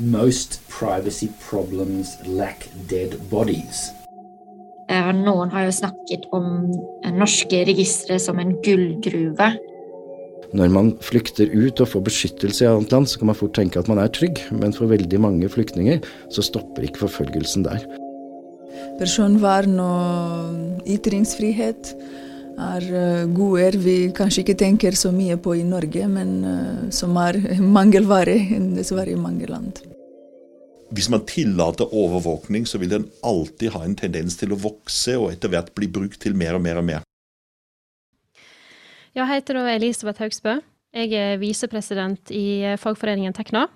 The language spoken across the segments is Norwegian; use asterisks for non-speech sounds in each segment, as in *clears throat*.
Most privacy problems lack dead bodies. Noen har jo snakket om norske registre som en gullgruve. Når man flykter ut og får beskyttelse i annet land, så kan man fort tenke at man er trygg, men for veldig mange flyktninger så stopper ikke forfølgelsen der. Personvern og ytringsfrihet er eh, goder vi kanskje ikke tenker så mye på i Norge, men eh, som er mangelvare dessverre i mange land. Hvis man tillater overvåkning, så vil den alltid ha en tendens til å vokse og etter hvert bli brukt til mer og mer og mer. Jeg heter Elisabeth Haugsbø. Jeg er visepresident i eh, fagforeningen Tekna.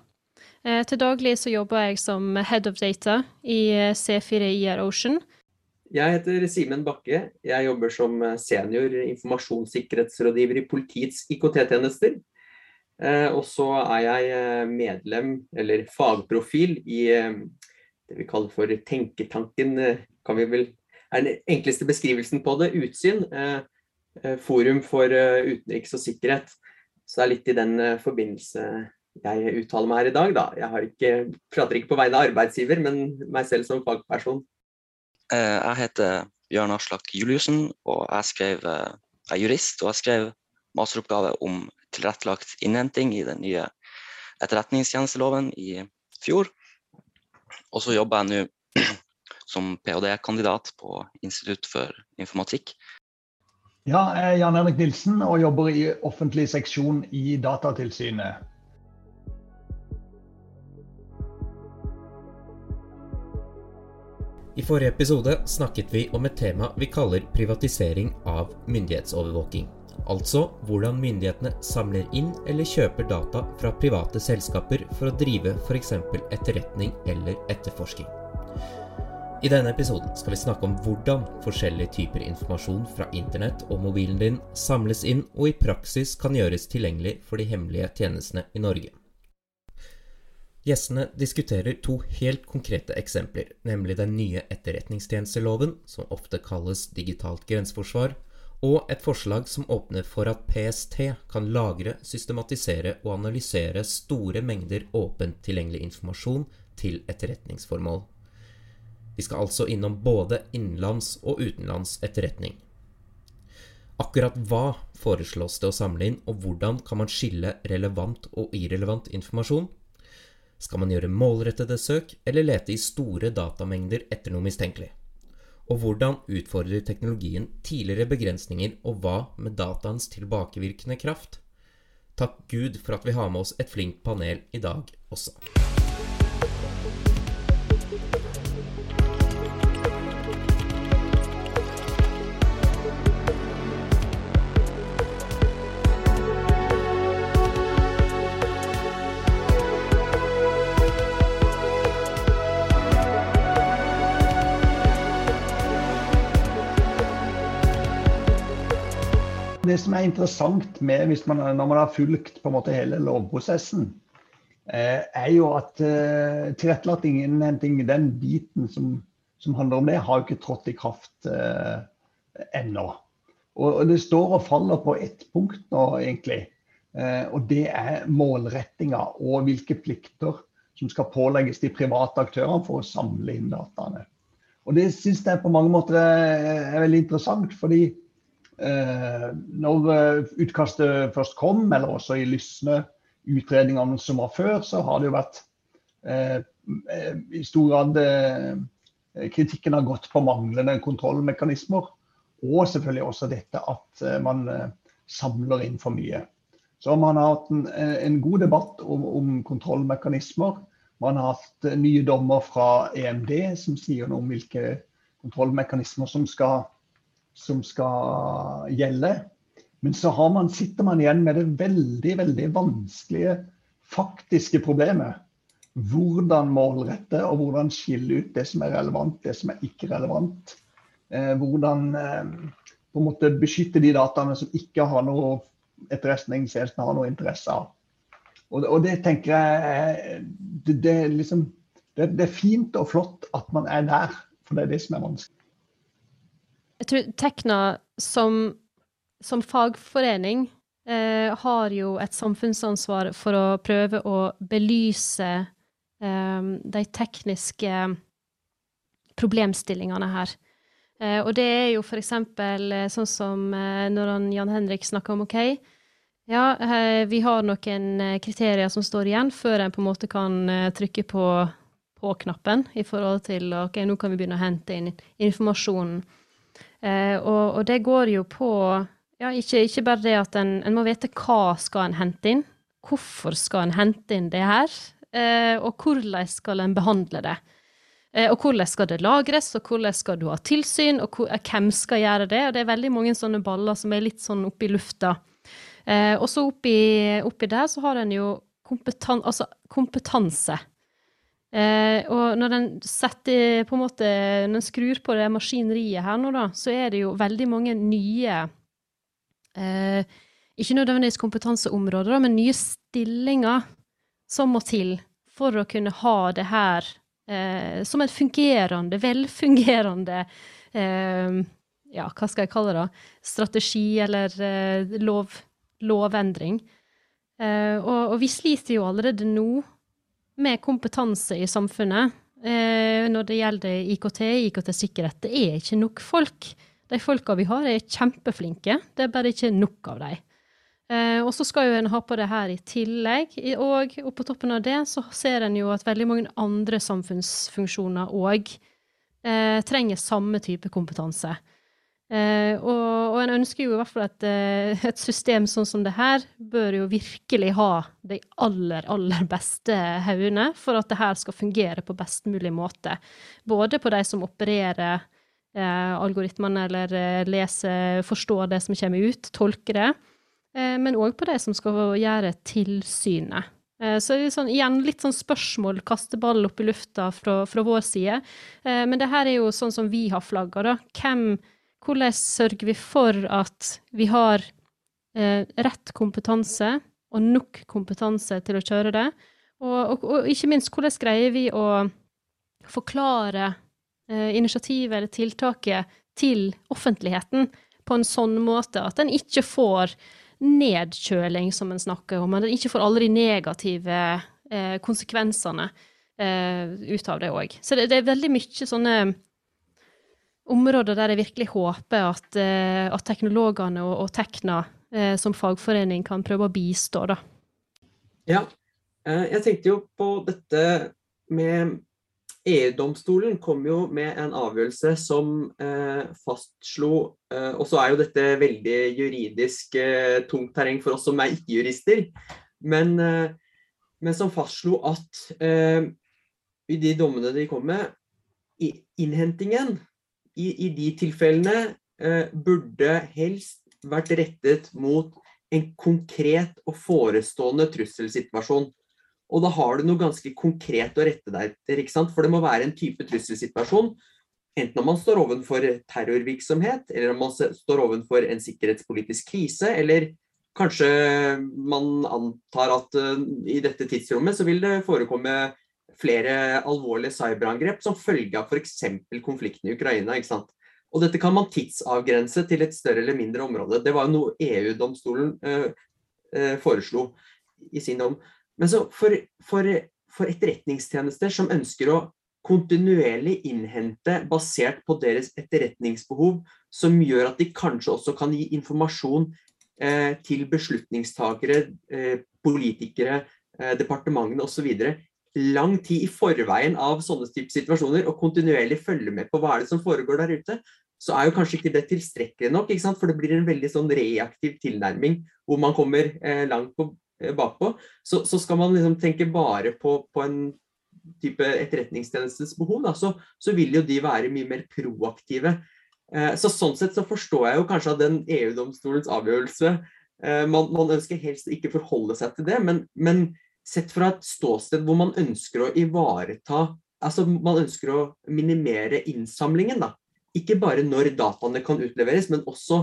Til daglig så jobber jeg som head of data i C4 IR Ocean, jeg heter Simen Bakke. Jeg jobber som eh, senior informasjonssikkerhetsrådgiver i politiets IKT-tjenester. Eh, og så er jeg eh, medlem, eller fagprofil, i det vi kaller for Tenketanken. kan vi vel, er den enkleste beskrivelsen på det. Utsyn. Forum for utenriks og sikkerhet. Så det er litt i den forbindelse jeg uttaler meg her i dag, da. Jeg ikke, prater ikke på vegne av arbeidsgiver, men meg selv som fagperson. Eh, jeg heter Bjørn Aslak Juliussen, og jeg, skrev, eh, jeg er jurist. Og jeg skrev masteroppgave om tilrettelagt innhenting i den nye etterretningstjenesteloven i fjor. Og så jobber jeg nå *clears throat* som ph.d.-kandidat på Institutt for informatikk. Ja, jeg er Jan Erik Nilsen og jobber i offentlig seksjon i Datatilsynet. I forrige episode snakket vi om et tema vi kaller privatisering av myndighetsovervåking. Altså hvordan myndighetene samler inn eller kjøper data fra private selskaper for å drive f.eks. etterretning eller etterforsking. I denne episoden skal vi snakke om hvordan forskjellige typer informasjon fra internett og mobilen din samles inn og i praksis kan gjøres tilgjengelig for de hemmelige tjenestene i Norge. Gjestene diskuterer to helt konkrete eksempler, nemlig den nye etterretningstjenesteloven, som ofte kalles digitalt grenseforsvar, og et forslag som åpner for at PST kan lagre, systematisere og analysere store mengder åpent tilgjengelig informasjon til etterretningsformål. Vi skal altså innom både innenlands og utenlands etterretning. Akkurat hva foreslås det å samle inn, og hvordan kan man skille relevant og irrelevant informasjon? Skal man gjøre målrettede søk, eller lete i store datamengder etter noe mistenkelig? Og hvordan utfordrer teknologien tidligere begrensninger, og hva med dataens tilbakevirkende kraft? Takk Gud for at vi har med oss et flinkt panel i dag også. Det som er interessant med man, når man har fulgt hele lovprosessen, eh, er jo at eh, tilrettelagt innhenting, den biten som, som, handler om det, har jo ikke trådt i kraft eh, ennå. Og, og, det står og faller på ett punkt nå, egentlig. Eh, og det er målrettinga og hvilke plikter som skal pålegges de private aktørene for å samle inn dataene. Og det syns jeg på mange måter er, er veldig interessant. fordi når eh, utkastet først kom, eller også i Lysne utredningene som var før, så har det jo vært eh, i stor grad kritikken har gått på manglende kontrollmekanismer. Og selvfølgelig også dette at man samler inn for mye. Så man har hatt en, en god debatt om, om, kontrollmekanismer. Man har hatt nye dommer fra EMD som sier noe om hvilke kontrollmekanismer som skal som skal gjelde. Men så man, sitter man igjen med det veldig, veldig vanskelige faktiske problemet. Hvordan målrette og hvordan skille ut det som er relevant, det som er ikke relevant. Eh, hvordan eh, på en måte beskytte de dataene som ikke har noe etterretningstjenesten har noe interesse av. Og, og, det tenker jeg det, det, liksom, det, det er fint og flott at man er der, for det er det som er vanskelig. Jeg tror Tekna som, som fagforening eh, har jo et samfunnsansvar for å prøve å belyse de tekniske problemstillingene her. Og det er jo f.eks. sånn som når han, Jan Henrik snakker om OK, ja, vi har noen kriterier som står igjen før en på en måte kan trykke på på-knappen i forhold til OK, nå kan vi begynne å hente inn informasjonen. Eh, og, og, det går jo på ja, ikke, ikke bare det at en, en, må vite hva skal en hente inn, hvorfor skal en hente inn det her, eh, og hvordan skal en behandle det. Eh, og hvordan skal det lagres, og hvordan skal du ha tilsyn, og hvor, hvem skal gjøre det. Og det er veldig mange sånne baller som er litt sånn oppi lufta. Eh, og så oppi, oppi der så har en jo kompetan altså kompetanse. Eh, og når den setter på en måte, når den skrur på det maskineriet her nå, da, så er det jo veldig mange nye eh, Ikke nødvendigvis kompetanseområder, da, men nye stillinger som må til for å kunne ha det her eh, som en fungerende, velfungerende eh, Ja, hva skal jeg kalle det? Strategi eller eh, lov, lovendring. Eh, og, og vi sliter jo allerede nå med kompetanse i samfunnet eh, når det gjelder IKT, IKT-sikkerhet. Det er ikke nok folk. De folka vi har, er kjempeflinke. Det er bare ikke nok av dem. Eh, og så skal jo en ha på det her i tillegg. Og, og på toppen av det så ser en jo at veldig mange andre samfunnsfunksjoner òg eh, trenger samme type kompetanse. Eh, og, og en ønsker jo i hvert fall at eh, et system sånn som det her bør jo virkelig ha de aller, aller beste hodene for at det her skal fungere på best mulig måte. Både på de som opererer eh, algoritmene eller eh, leser, forstår det som kommer ut, tolker det, eh, men òg på de som skal gjøre tilsynet. Eh, så sånn, igjen litt sånn spørsmål, kasteball opp i lufta fra, fra vår side. Men det her er jo sånn som vi har flagga, da. Hvem hvordan sørger vi for at vi har eh, rett kompetanse og nok kompetanse til å kjøre det? Og, og, og ikke minst, hvordan greier vi å forklare eh, initiativet eller tiltaket til offentligheten på en sånn måte at en ikke får nedkjøling, som en snakker om, en ikke får alle de negative eh, konsekvensene eh, ut av det òg. Så det, det, er veldig mye sånne områder der jeg virkelig håper at, eh, at teknologene og, og Tekna eh, som fagforening kan prøve å bistå. Da. Ja, eh, jeg tenkte jo på dette med EU-domstolen kom jo med en avgjørelse som eh, fastslo eh, Og så er jo dette veldig juridisk tungt terreng for oss som er ikke-jurister. Men, men, som fastslo at i de dommene de kom med, innhentingen i, i de tilfellene eh, burde helst vært rettet mot en konkret og forestående trusselsituasjon. Og da har du noe ganske konkret å rette deg etter. ikke sant? For det må være en type trusselsituasjon. Enten om man står overfor terrorvirksomhet, eller om man står overfor en sikkerhetspolitisk krise, eller kanskje man antar at uh, i dette tidsrommet så vil det forekomme flere alvorlige cyberangrep som følge av f.eks. konflikten i Ukraina. ikke sant? Og dette kan man tidsavgrense til et større eller mindre område. Det var noe EU-domstolen eh, uh, foreslo i sin dom. Men så for, for, for, etterretningstjenester som ønsker å kontinuerlig innhente basert på deres etterretningsbehov, som gjør at de kanskje også kan gi informasjon eh, til beslutningstakere, politikere, departementene osv lang tid i forveien av sånne type situasjoner og kontinuerlig følge med på hva er det som foregår der ute, så er jo kanskje ikke det tilstrekkelig nok. ikke sant? For det blir en veldig sånn reaktiv tilnærming hvor man kommer eh, langt på, eh, bakpå. Så, så, skal man liksom tenke bare på, på en type etterretningstjenestens behov, da, så, så, vil jo de være mye mer proaktive. Eh, så Sånn sett så forstår jeg jo kanskje at den EU-domstolens avgjørelse eh, man, man, ønsker helst ikke forholde seg til det, men, men sett fra et ståsted hvor man ønsker å ivareta Altså man ønsker å minimere innsamlingen, da. Ikke bare når dataene kan utleveres, men også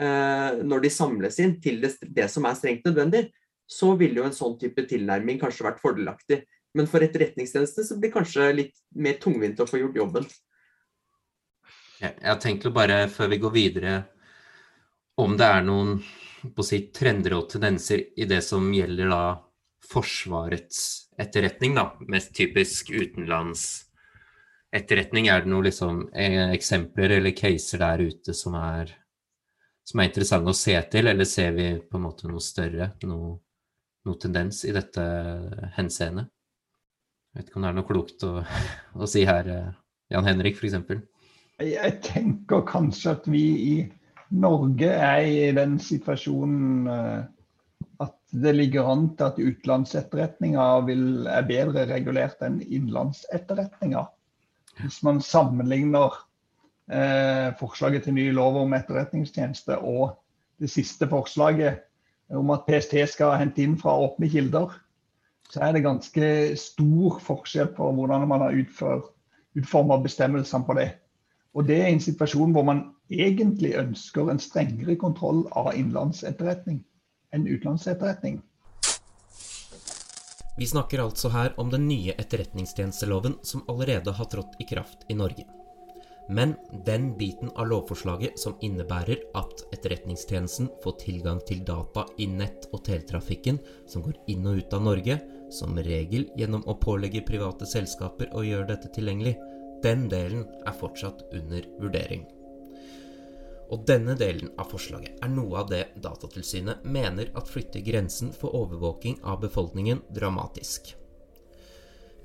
eh, når de samles inn til det, det, som er strengt nødvendig. Så ville jo en sånn type tilnærming kanskje vært fordelaktig. Men for etterretningstjeneste så blir det kanskje litt mer tungvint å få gjort jobben. Jeg tenkt å bare, før vi går videre, om det er noen på å si, trender og tendenser i det som gjelder da Forsvarets etterretning, da, mest typisk utenlandsetterretning? Er det noen liksom, eh, eksempler eller caser der ute som er, som er interessante å se til, eller ser vi på en måte noe større, noe, noe tendens i dette henseendet? Jeg vet ikke om det er noe klokt å, å si her, eh, Jan Henrik f.eks.? Jeg tenker kanskje at vi i Norge er i den situasjonen eh, at det ligger an til at utenlandsetterretninga er bedre regulert enn innenlandsetterretninga. Hvis man sammenligner eh, forslaget til ny lov om etterretningstjeneste og det siste forslaget om at PST skal hente inn fra åpne kilder, så er det ganske stor forskjell på hvordan man har utforma bestemmelsene på det. Og det er en situasjon hvor man egentlig ønsker en strengere kontroll av innlandsetterretning enn utenlandsetterretning. Vi snakker altså her om den nye etterretningstjenesteloven som allerede har trådt i kraft i Norge. Men den biten av lovforslaget som innebærer at Etterretningstjenesten får tilgang til data i nett- og teletrafikken som går inn og ut av Norge, som regel gjennom å pålegge private selskaper å gjøre dette tilgjengelig, den delen er fortsatt under vurdering. Og denne delen av forslaget er noe av det Datatilsynet mener at flytter grensen for overvåking av befolkningen dramatisk.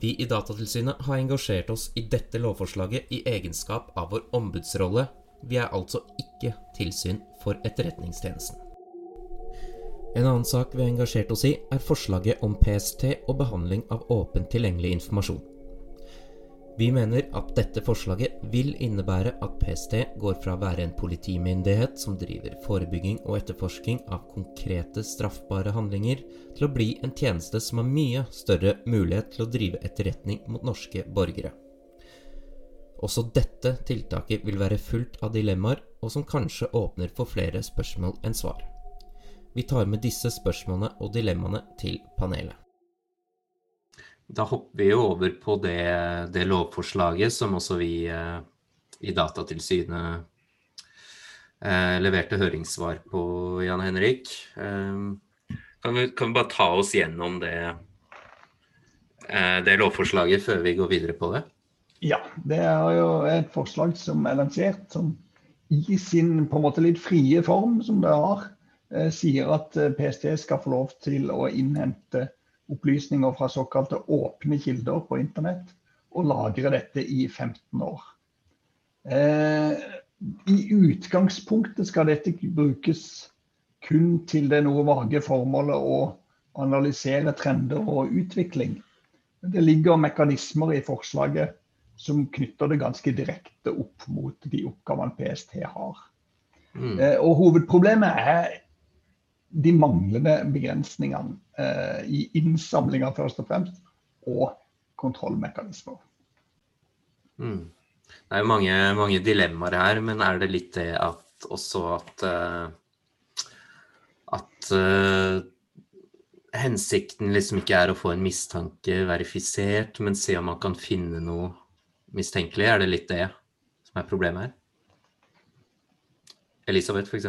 Vi i Datatilsynet har engasjert oss i dette lovforslaget i egenskap av vår ombudsrolle. Vi er altså ikke tilsyn for Etterretningstjenesten. En annen sak vi har engasjert oss i, er forslaget om PST og behandling av åpent tilgjengelig informasjon. Vi mener at dette forslaget vil innebære at PST går fra å være en politimyndighet som driver forebygging og etterforsking av konkrete straffbare handlinger, til å bli en tjeneste som har mye større mulighet til å drive etterretning mot norske borgere. Også dette tiltaket vil være fullt av dilemmaer, og som kanskje åpner for flere spørsmål enn svar. Vi tar med disse spørsmålene og dilemmaene til panelet. Da hopper vi jo over på det, det lovforslaget som også vi eh, i Datatilsynet eh, leverte høringssvar på, Jan Henrik. Eh, kan, vi, kan, vi, bare ta oss gjennom det, eh, det lovforslaget før vi går videre på det? Ja, det er jo et forslag som er lansert som i sin på en måte litt frie form, som det har, eh, sier at eh, PST skal få lov til å innhente opplysninger fra såkalte åpne kilder på internett, og lagre dette i 15 år. Eh, I utgangspunktet skal dette brukes kun til det noe vage formålet å analysere trender og utvikling. Det ligger mekanismer i forslaget som knytter det ganske direkte opp mot de oppgavene PST har. Mm. Eh, og Hovedproblemet er de manglende begrensningene eh, i innsamlinga først og fremst, og kontrollmekanismer. Mm. Det er jo mange, mange, dilemmaer her, men er det litt det at også at uh, at uh, hensikten liksom ikke er å få en mistanke verifisert, men se om man kan finne noe mistenkelig? Er det litt det som er problemet her? Elisabeth, f.eks.?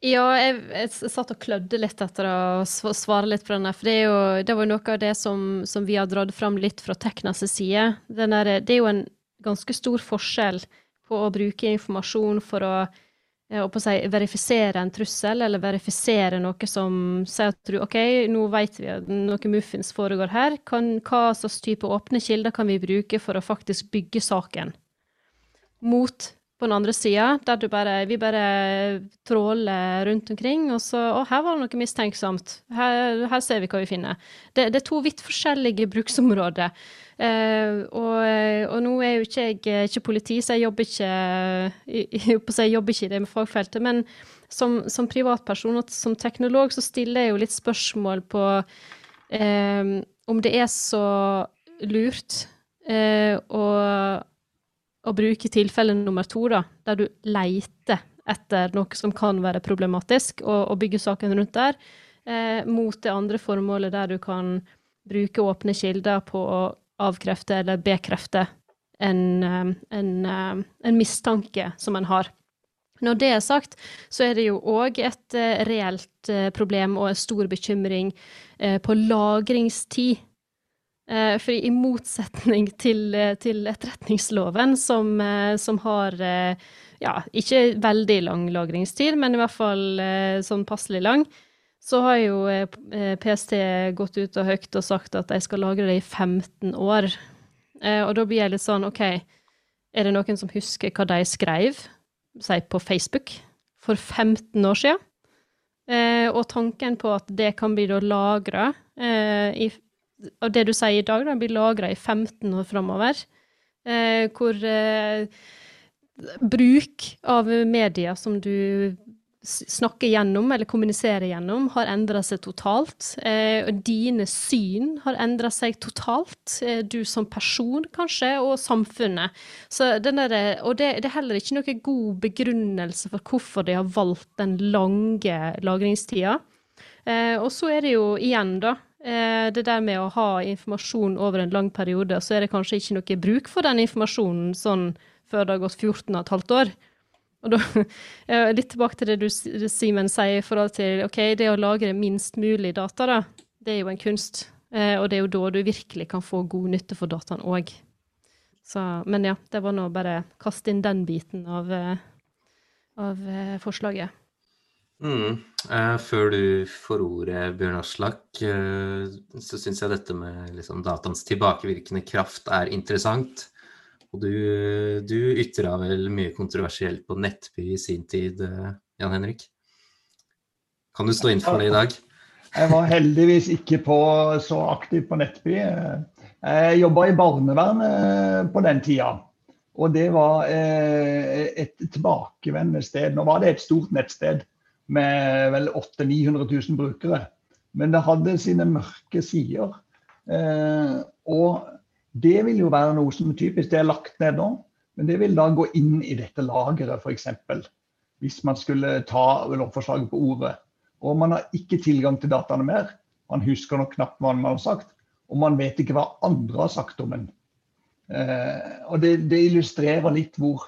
Ja, jeg, jeg, satt og klødde litt etter å svare litt på den. For det, jo, det var jo noe av det som, som, vi har dratt fram litt fra Teknas side. Der, det er jo en ganske stor forskjell på å bruke informasjon for å, å si, verifisere en trussel, eller verifisere noe som sier at du OK, nå vet vi at noe muffins foregår her. Kan, hva slags type åpne kilder kan vi bruke for å faktisk bygge saken? Mot på den andre sida, der bare, vi bare tråler rundt omkring, og så Å, her var det noe mistenksomt. Her, her ser vi hva vi finner. Det, det er to vidt forskjellige bruksområder. Eh, og, og, nå er jo ikke jeg ikke politi, så jeg jobber ikke, jeg, jeg jobber ikke i det med fagfeltet. Men som, som, privatperson og som teknolog så stiller jeg jo litt spørsmål på eh, om det er så lurt eh, å å bruke tilfelle nummer to, da, der du leiter etter noe som kan være problematisk, og, og bygge saken rundt der, eh, mot det andre formålet der du kan bruke åpne kilder på å avkrefte eller bekrefte en, eh, en, eh, en mistanke som en har. Når det er sagt, så er det jo òg et uh, reelt problem og en stor bekymring eh, på lagringstid. Eh, for i motsetning til, eh, til etterretningsloven, som, eh, som har ja, ikke veldig lang lagringstid, men i hvert fall sånn passelig lang, så har jo PST gått ut og høyt og sagt at de skal lagre det i 15 år. Og da blir jeg litt sånn, OK, er det noen som husker hva de skrev, si på Facebook, for 15 år siden? Og tanken på at det kan bli da lagra i og det du sier i dag, da, blir lagra i 15 år framover. Eh, hvor eh, bruk av media som du snakker gjennom eller kommuniserer gjennom, har endra seg totalt. Eh, og dine syn har endra seg totalt. Eh, du som person, kanskje, og samfunnet. Der, og det, det, er heller ikke noen god begrunnelse for hvorfor de har valgt den lange lagringstida. Eh, og så er det jo igjen, da, Eh, det der med å ha informasjon over en lang periode, så er det kanskje ikke noe bruk for den informasjonen sånn før det har gått 14 15 år. Og da, *laughs* Litt tilbake til det du Simen sier i forhold til ok, det å lagre minst mulig data, da, det er jo en kunst. Eh, og det er jo da du virkelig kan få god nytte for dataen òg. Men ja, det var nå bare kaste inn den biten av, eh, av forslaget. Mm. Eh, før du får ordet, Bjørn Aslak, eh, så syns jeg dette med liksom, dataens tilbakevirkende kraft er interessant. Og du, du ytra vel mye kontroversielt på Nettby i sin tid, eh, Jan Henrik? Kan du stå inn for det i dag? Jeg var heldigvis ikke på, så aktiv på Nettby. Jeg jobba i barnevernet på den tida. Og det var et tilbakevendende sted. Nå var det et stort nettsted med vel 800 900 000 brukere. Men det hadde sine mørke sider. Eh, og det vil jo være noe som typisk det er lagt ned nå. Men det vil da gå inn i dette lageret, f.eks. Hvis man skulle ta lovforslaget på ordet. Og man har ikke tilgang til dataene mer. Man husker nok knapt hva man har sagt. Og man vet ikke hva andre har sagt om en. Eh, og det, det illustrerer litt hvor,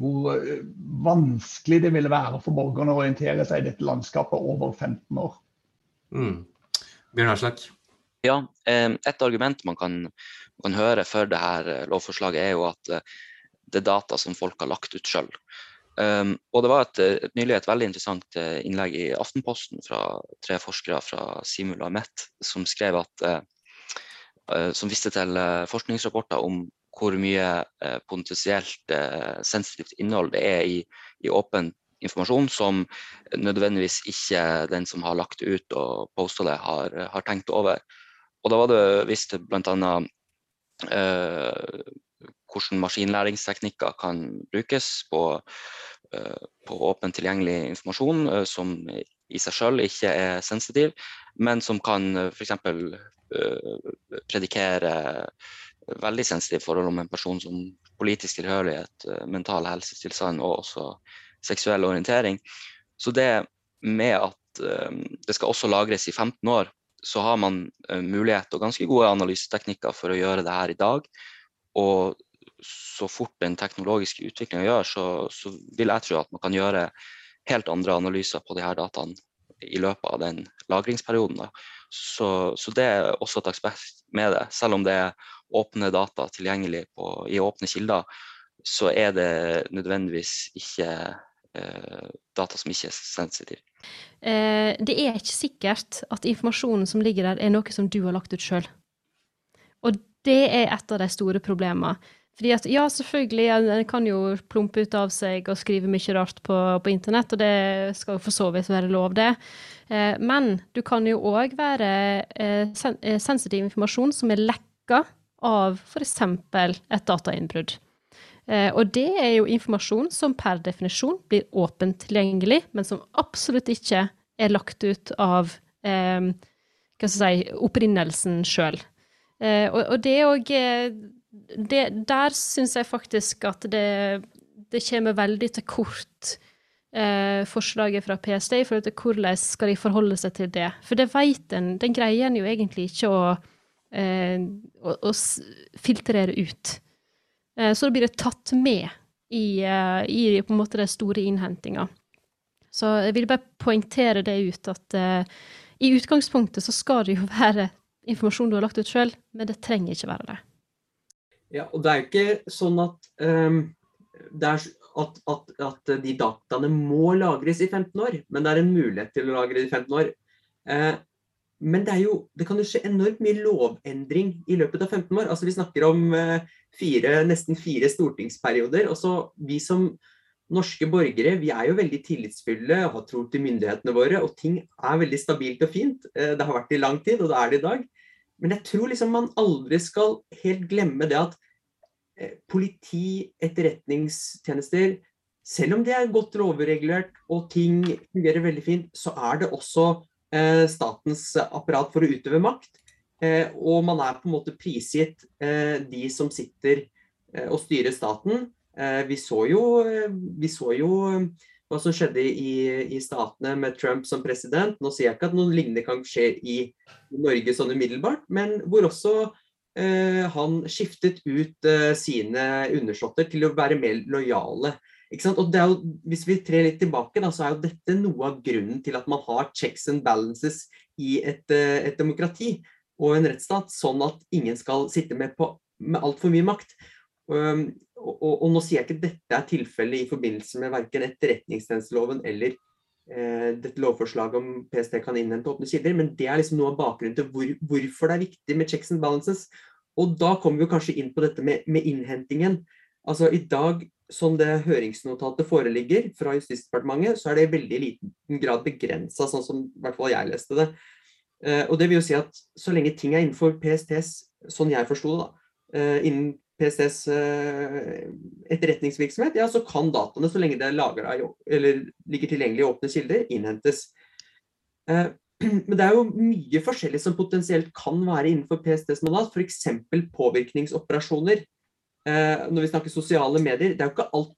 hvor eh, vanskelig det ville være for borgerne å orientere seg i dette landskapet over 15 år. Mm. Bjørn Aslak? Ja, et argument man kan, kan, høre for dette eh, lovforslaget, er jo at eh, det er data som folk har lagt ut sjøl. Um, og det var et, et, nylig et veldig interessant innlegg i Aftenposten fra tre forskere fra Simula MET som skrev at uh, som viste til forskningsrapporter om hvor mye eh, potensielt eh, sensitivt innhold det er i, i, åpen informasjon som nødvendigvis ikke den som har lagt det ut og posta det, har, har, tenkt over. Og da var det visst bl.a. Eh, hvordan maskinlæringsteknikker kan brukes på, eh, på åpent tilgjengelig informasjon som i seg selv ikke er sensitiv, men som kan f.eks. Eh, predikere veldig sensitive forhold om en person som politisk tilhørighet, eh, mental helsetilstand og også seksuell orientering. Så det med at um, det skal også lagres i 15 år, så har man uh, mulighet og ganske gode analyseteknikker for å gjøre det her i dag. Og så fort den teknologiske utviklinga gjør, så, så, vil jeg tro at man kan gjøre helt andre analyser på de her dataene i løpet av den lagringsperioden. Så, så, det er også et aspekt med det. Selv om det er åpne data tilgjengelig på, i åpne kilder, så er det nødvendigvis ikke eh, data som ikke er sensitiv. Eh, det er ikke sikkert at informasjonen som ligger der, er noe som du har lagt ut sjøl. Og det er et av de store problemene. Fordi at, ja, selvfølgelig, en kan jo plumpe ut av seg og skrive mye rart på, på internett, og det skal jo for så vidt være lov, det. Eh, men du kan jo òg være eh, sen eh, sensitiv informasjon som er lekka av f.eks. et datainnbrudd. Eh, og det er jo informasjon som per definisjon blir åpent tilgjengelig, men som absolutt ikke er lagt ut av eh, hva skal jeg si, opprinnelsen sjøl. Eh, og, og, det òg Der syns jeg faktisk at det, det kommer veldig til kort eh, forslaget fra PST i forhold til hvordan skal de forholde seg til det. For det vet en, den greier en jo egentlig ikke å eh, å, å filtrere ut. Eh, så blir det tatt med i, eh, i på en måte den store innhentinga. Så jeg vil bare poengtere det ut at uh, i utgangspunktet så skal det jo *laughs* være informasjon du har lagt ut sjøl, men det trenger ikke være det. Ja, og det er ikke sånn at, um, er, at, at, at, de dataene må lagres i 15 år, men det er en mulighet til å lagre det i 15 år. Uh, men det, jo, det, kan jo skje enormt mye lovendring i løpet av 15 år. Altså Vi snakker om uh, fire, nesten fire stortingsperioder. og Vi som norske borgere vi er jo veldig tillitsfulle og har tro til myndighetene våre. Og ting er veldig stabilt og fint. Eh, det har vært det i lang tid, og det er det i dag. Men jeg tror liksom man aldri skal helt glemme det at eh, politi, etterretningstjenester Selv om det er godt lovregulert og ting fungerer veldig fint, så er det også eh, statens apparat for å utøve makt. Og man er på en måte prisgitt de som sitter og styrer staten. Eh, vi så jo, vi så jo eh, hva som skjedde i, i, statene med Trump som president. Nå sier jeg ikke at noe lignende kan skje i, Norge sånn umiddelbart, men hvor også eh, han skiftet ut eh, sine undersåtter til å være mer lojale. Og jo, Hvis vi trer litt tilbake, da, så er jo dette noe av grunnen til at man har checks and balances i et, eh, et demokrati og en rettsstat, sånn at ingen skal sitte med, på, med altfor mye makt. Og, og, og, nå sier jeg ikke dette er tilfellet i forbindelse med verken etterretningstjenesteloven eller eh, dette lovforslaget om PST kan innhente åpne kilder, men det er liksom noe av bakgrunnen til hvor, hvorfor det er viktig med checks and balances. Og da kommer vi kanskje inn på dette med, med innhentingen. Altså I dag, som det høringsnotatet foreligger fra Justisdepartementet, så er det i veldig liten grad begrensa, sånn som i hvert fall jeg leste det. Eh, og det vil jo si at så lenge ting er innenfor PSTs, sånn jeg forsto det, da, eh, innen PSTs eh, etterretningsvirksomhet, ja, så kan dataene, så lenge det er eller ligger tilgjengelig i åpne kilder, innhentes. *clears throat* Men det er jo mye forskjellig som potensielt kan være innenfor PSTs mandat, f.eks. påvirkningsoperasjoner. Eh, når vi snakker sosiale medier, det er jo ikke alt,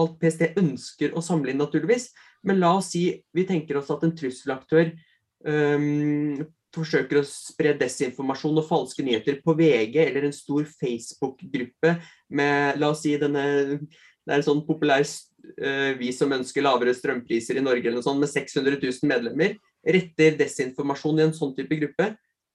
alt PST ønsker å samle inn, naturligvis. Men la oss si vi tenker oss at en trusselaktør um, forsøker å spre desinformasjon og falske nyheter på VG eller en stor Facebook-gruppe med La oss si denne Det er en sånn populær uh, Vi som ønsker lavere strømpriser i Norge eller noe sånt, med 600 000 medlemmer, retter desinformasjon i en sånn type gruppe.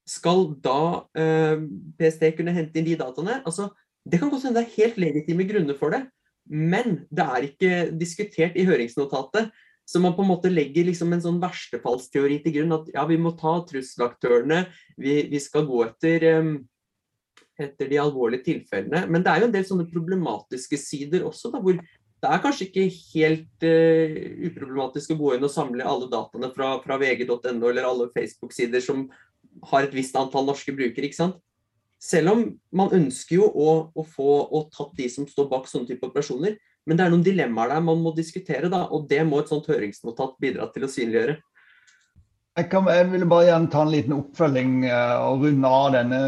Skal da uh, PST kunne hente inn de dataene? Altså, det kan godt hende det er helt legitime grunner for det, men det er ikke diskutert i høringsnotatet. Så man på en måte legger liksom en sånn verstefallsteori til grunn. At ja, vi må ta trusselaktørene, vi, vi skal gå etter, um, etter de alvorlige tilfellene. Men det er jo en del sånne problematiske sider også, da, hvor det er kanskje ikke helt uh, uproblematisk å gå inn og samle alle dataene fra, fra vg.no eller alle Facebook-sider som har et visst antall norske brukere. ikke sant? Selv om man ønsker jo å, å få å tatt de som står bak sånne type operasjoner, men det er noen dilemmaer der man må diskutere, da, og det må et sånt høringsnotat bidra til å synliggjøre. Jeg, kan, jeg vil bare gjerne ta en liten oppfølging uh, og runde av denne.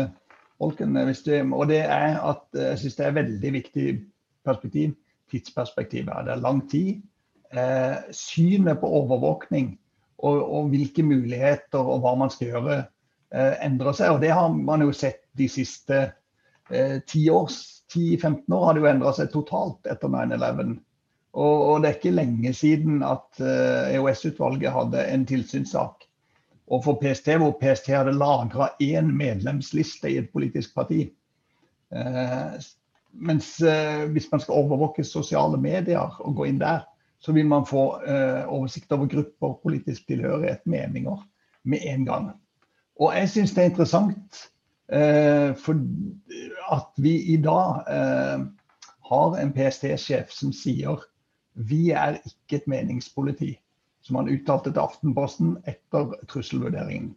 Eh, det, og det er at eh, jeg syns det er et veldig viktig perspektiv. Tidsperspektivet. Det er lang tid. Uh, synet på overvåkning og, og, hvilke muligheter og hva man skal gjøre, endrer seg. Og det har man jo sett de siste ti 10-15 år har det jo endra seg totalt etter 9-11. Og, og, det er ikke lenge siden at EOS-utvalget hadde en tilsynssak overfor PST, hvor PST hadde lagra én medlemsliste i et politisk parti. Eh, mens eh, hvis man skal overvåke sosiale medier og gå inn der, så vil man få oversikt over grupper, politisk tilhørighet, meninger med en gang. Og jeg syns det er interessant Eh, for at vi i dag eh, har en PST-sjef som sier vi er ikke et meningspoliti, som han uttalte til Aftenposten etter trusselvurderingen.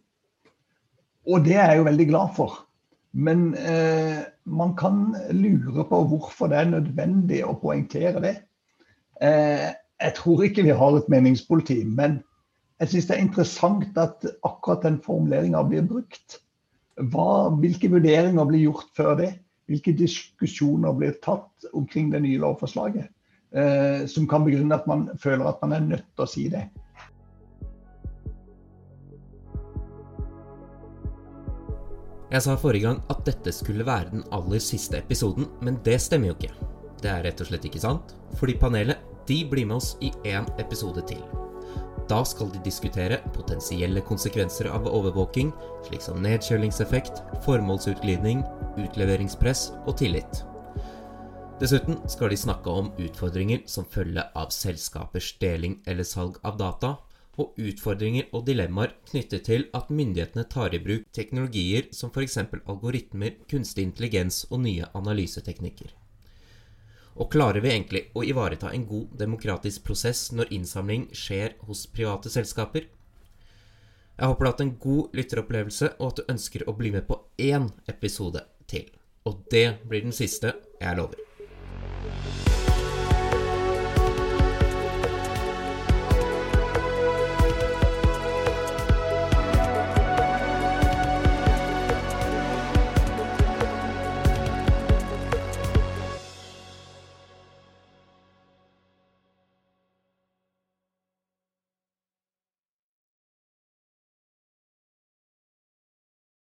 Og det er jeg jo veldig glad for. Men eh, man kan lure på hvorfor det er nødvendig å poengtere det. Eh, jeg tror ikke vi har et meningspoliti, men jeg syns det er interessant at akkurat den formuleringa blir brukt. Hva, hvilke vurderinger blir gjort før det? Hvilke diskusjoner blir tatt omkring det nye lovforslaget? Eh, som kan begrunne at man føler at man er nødt til å si det. Jeg sa forrige gang at dette skulle være den aller siste episoden, men det stemmer jo ikke. Det er rett og slett ikke sant, fordi panelet de blir med oss i én episode til. Da skal de diskutere potensielle konsekvenser av overvåking, slik som nedkjølingseffekt, formålsutglidning, utleveringspress og tillit. Dessuten skal de snakke om utfordringer som følge av selskapers deling eller salg av data, og utfordringer og dilemmaer knyttet til at myndighetene tar i bruk teknologier som f.eks. algoritmer, kunstig intelligens og nye analyseteknikker. Og klarer vi egentlig å ivareta en god demokratisk prosess når innsamling skjer hos private selskaper? Jeg håper du har hatt en god lytteropplevelse, og at du ønsker å bli med på én episode til. Og det blir den siste, jeg lover.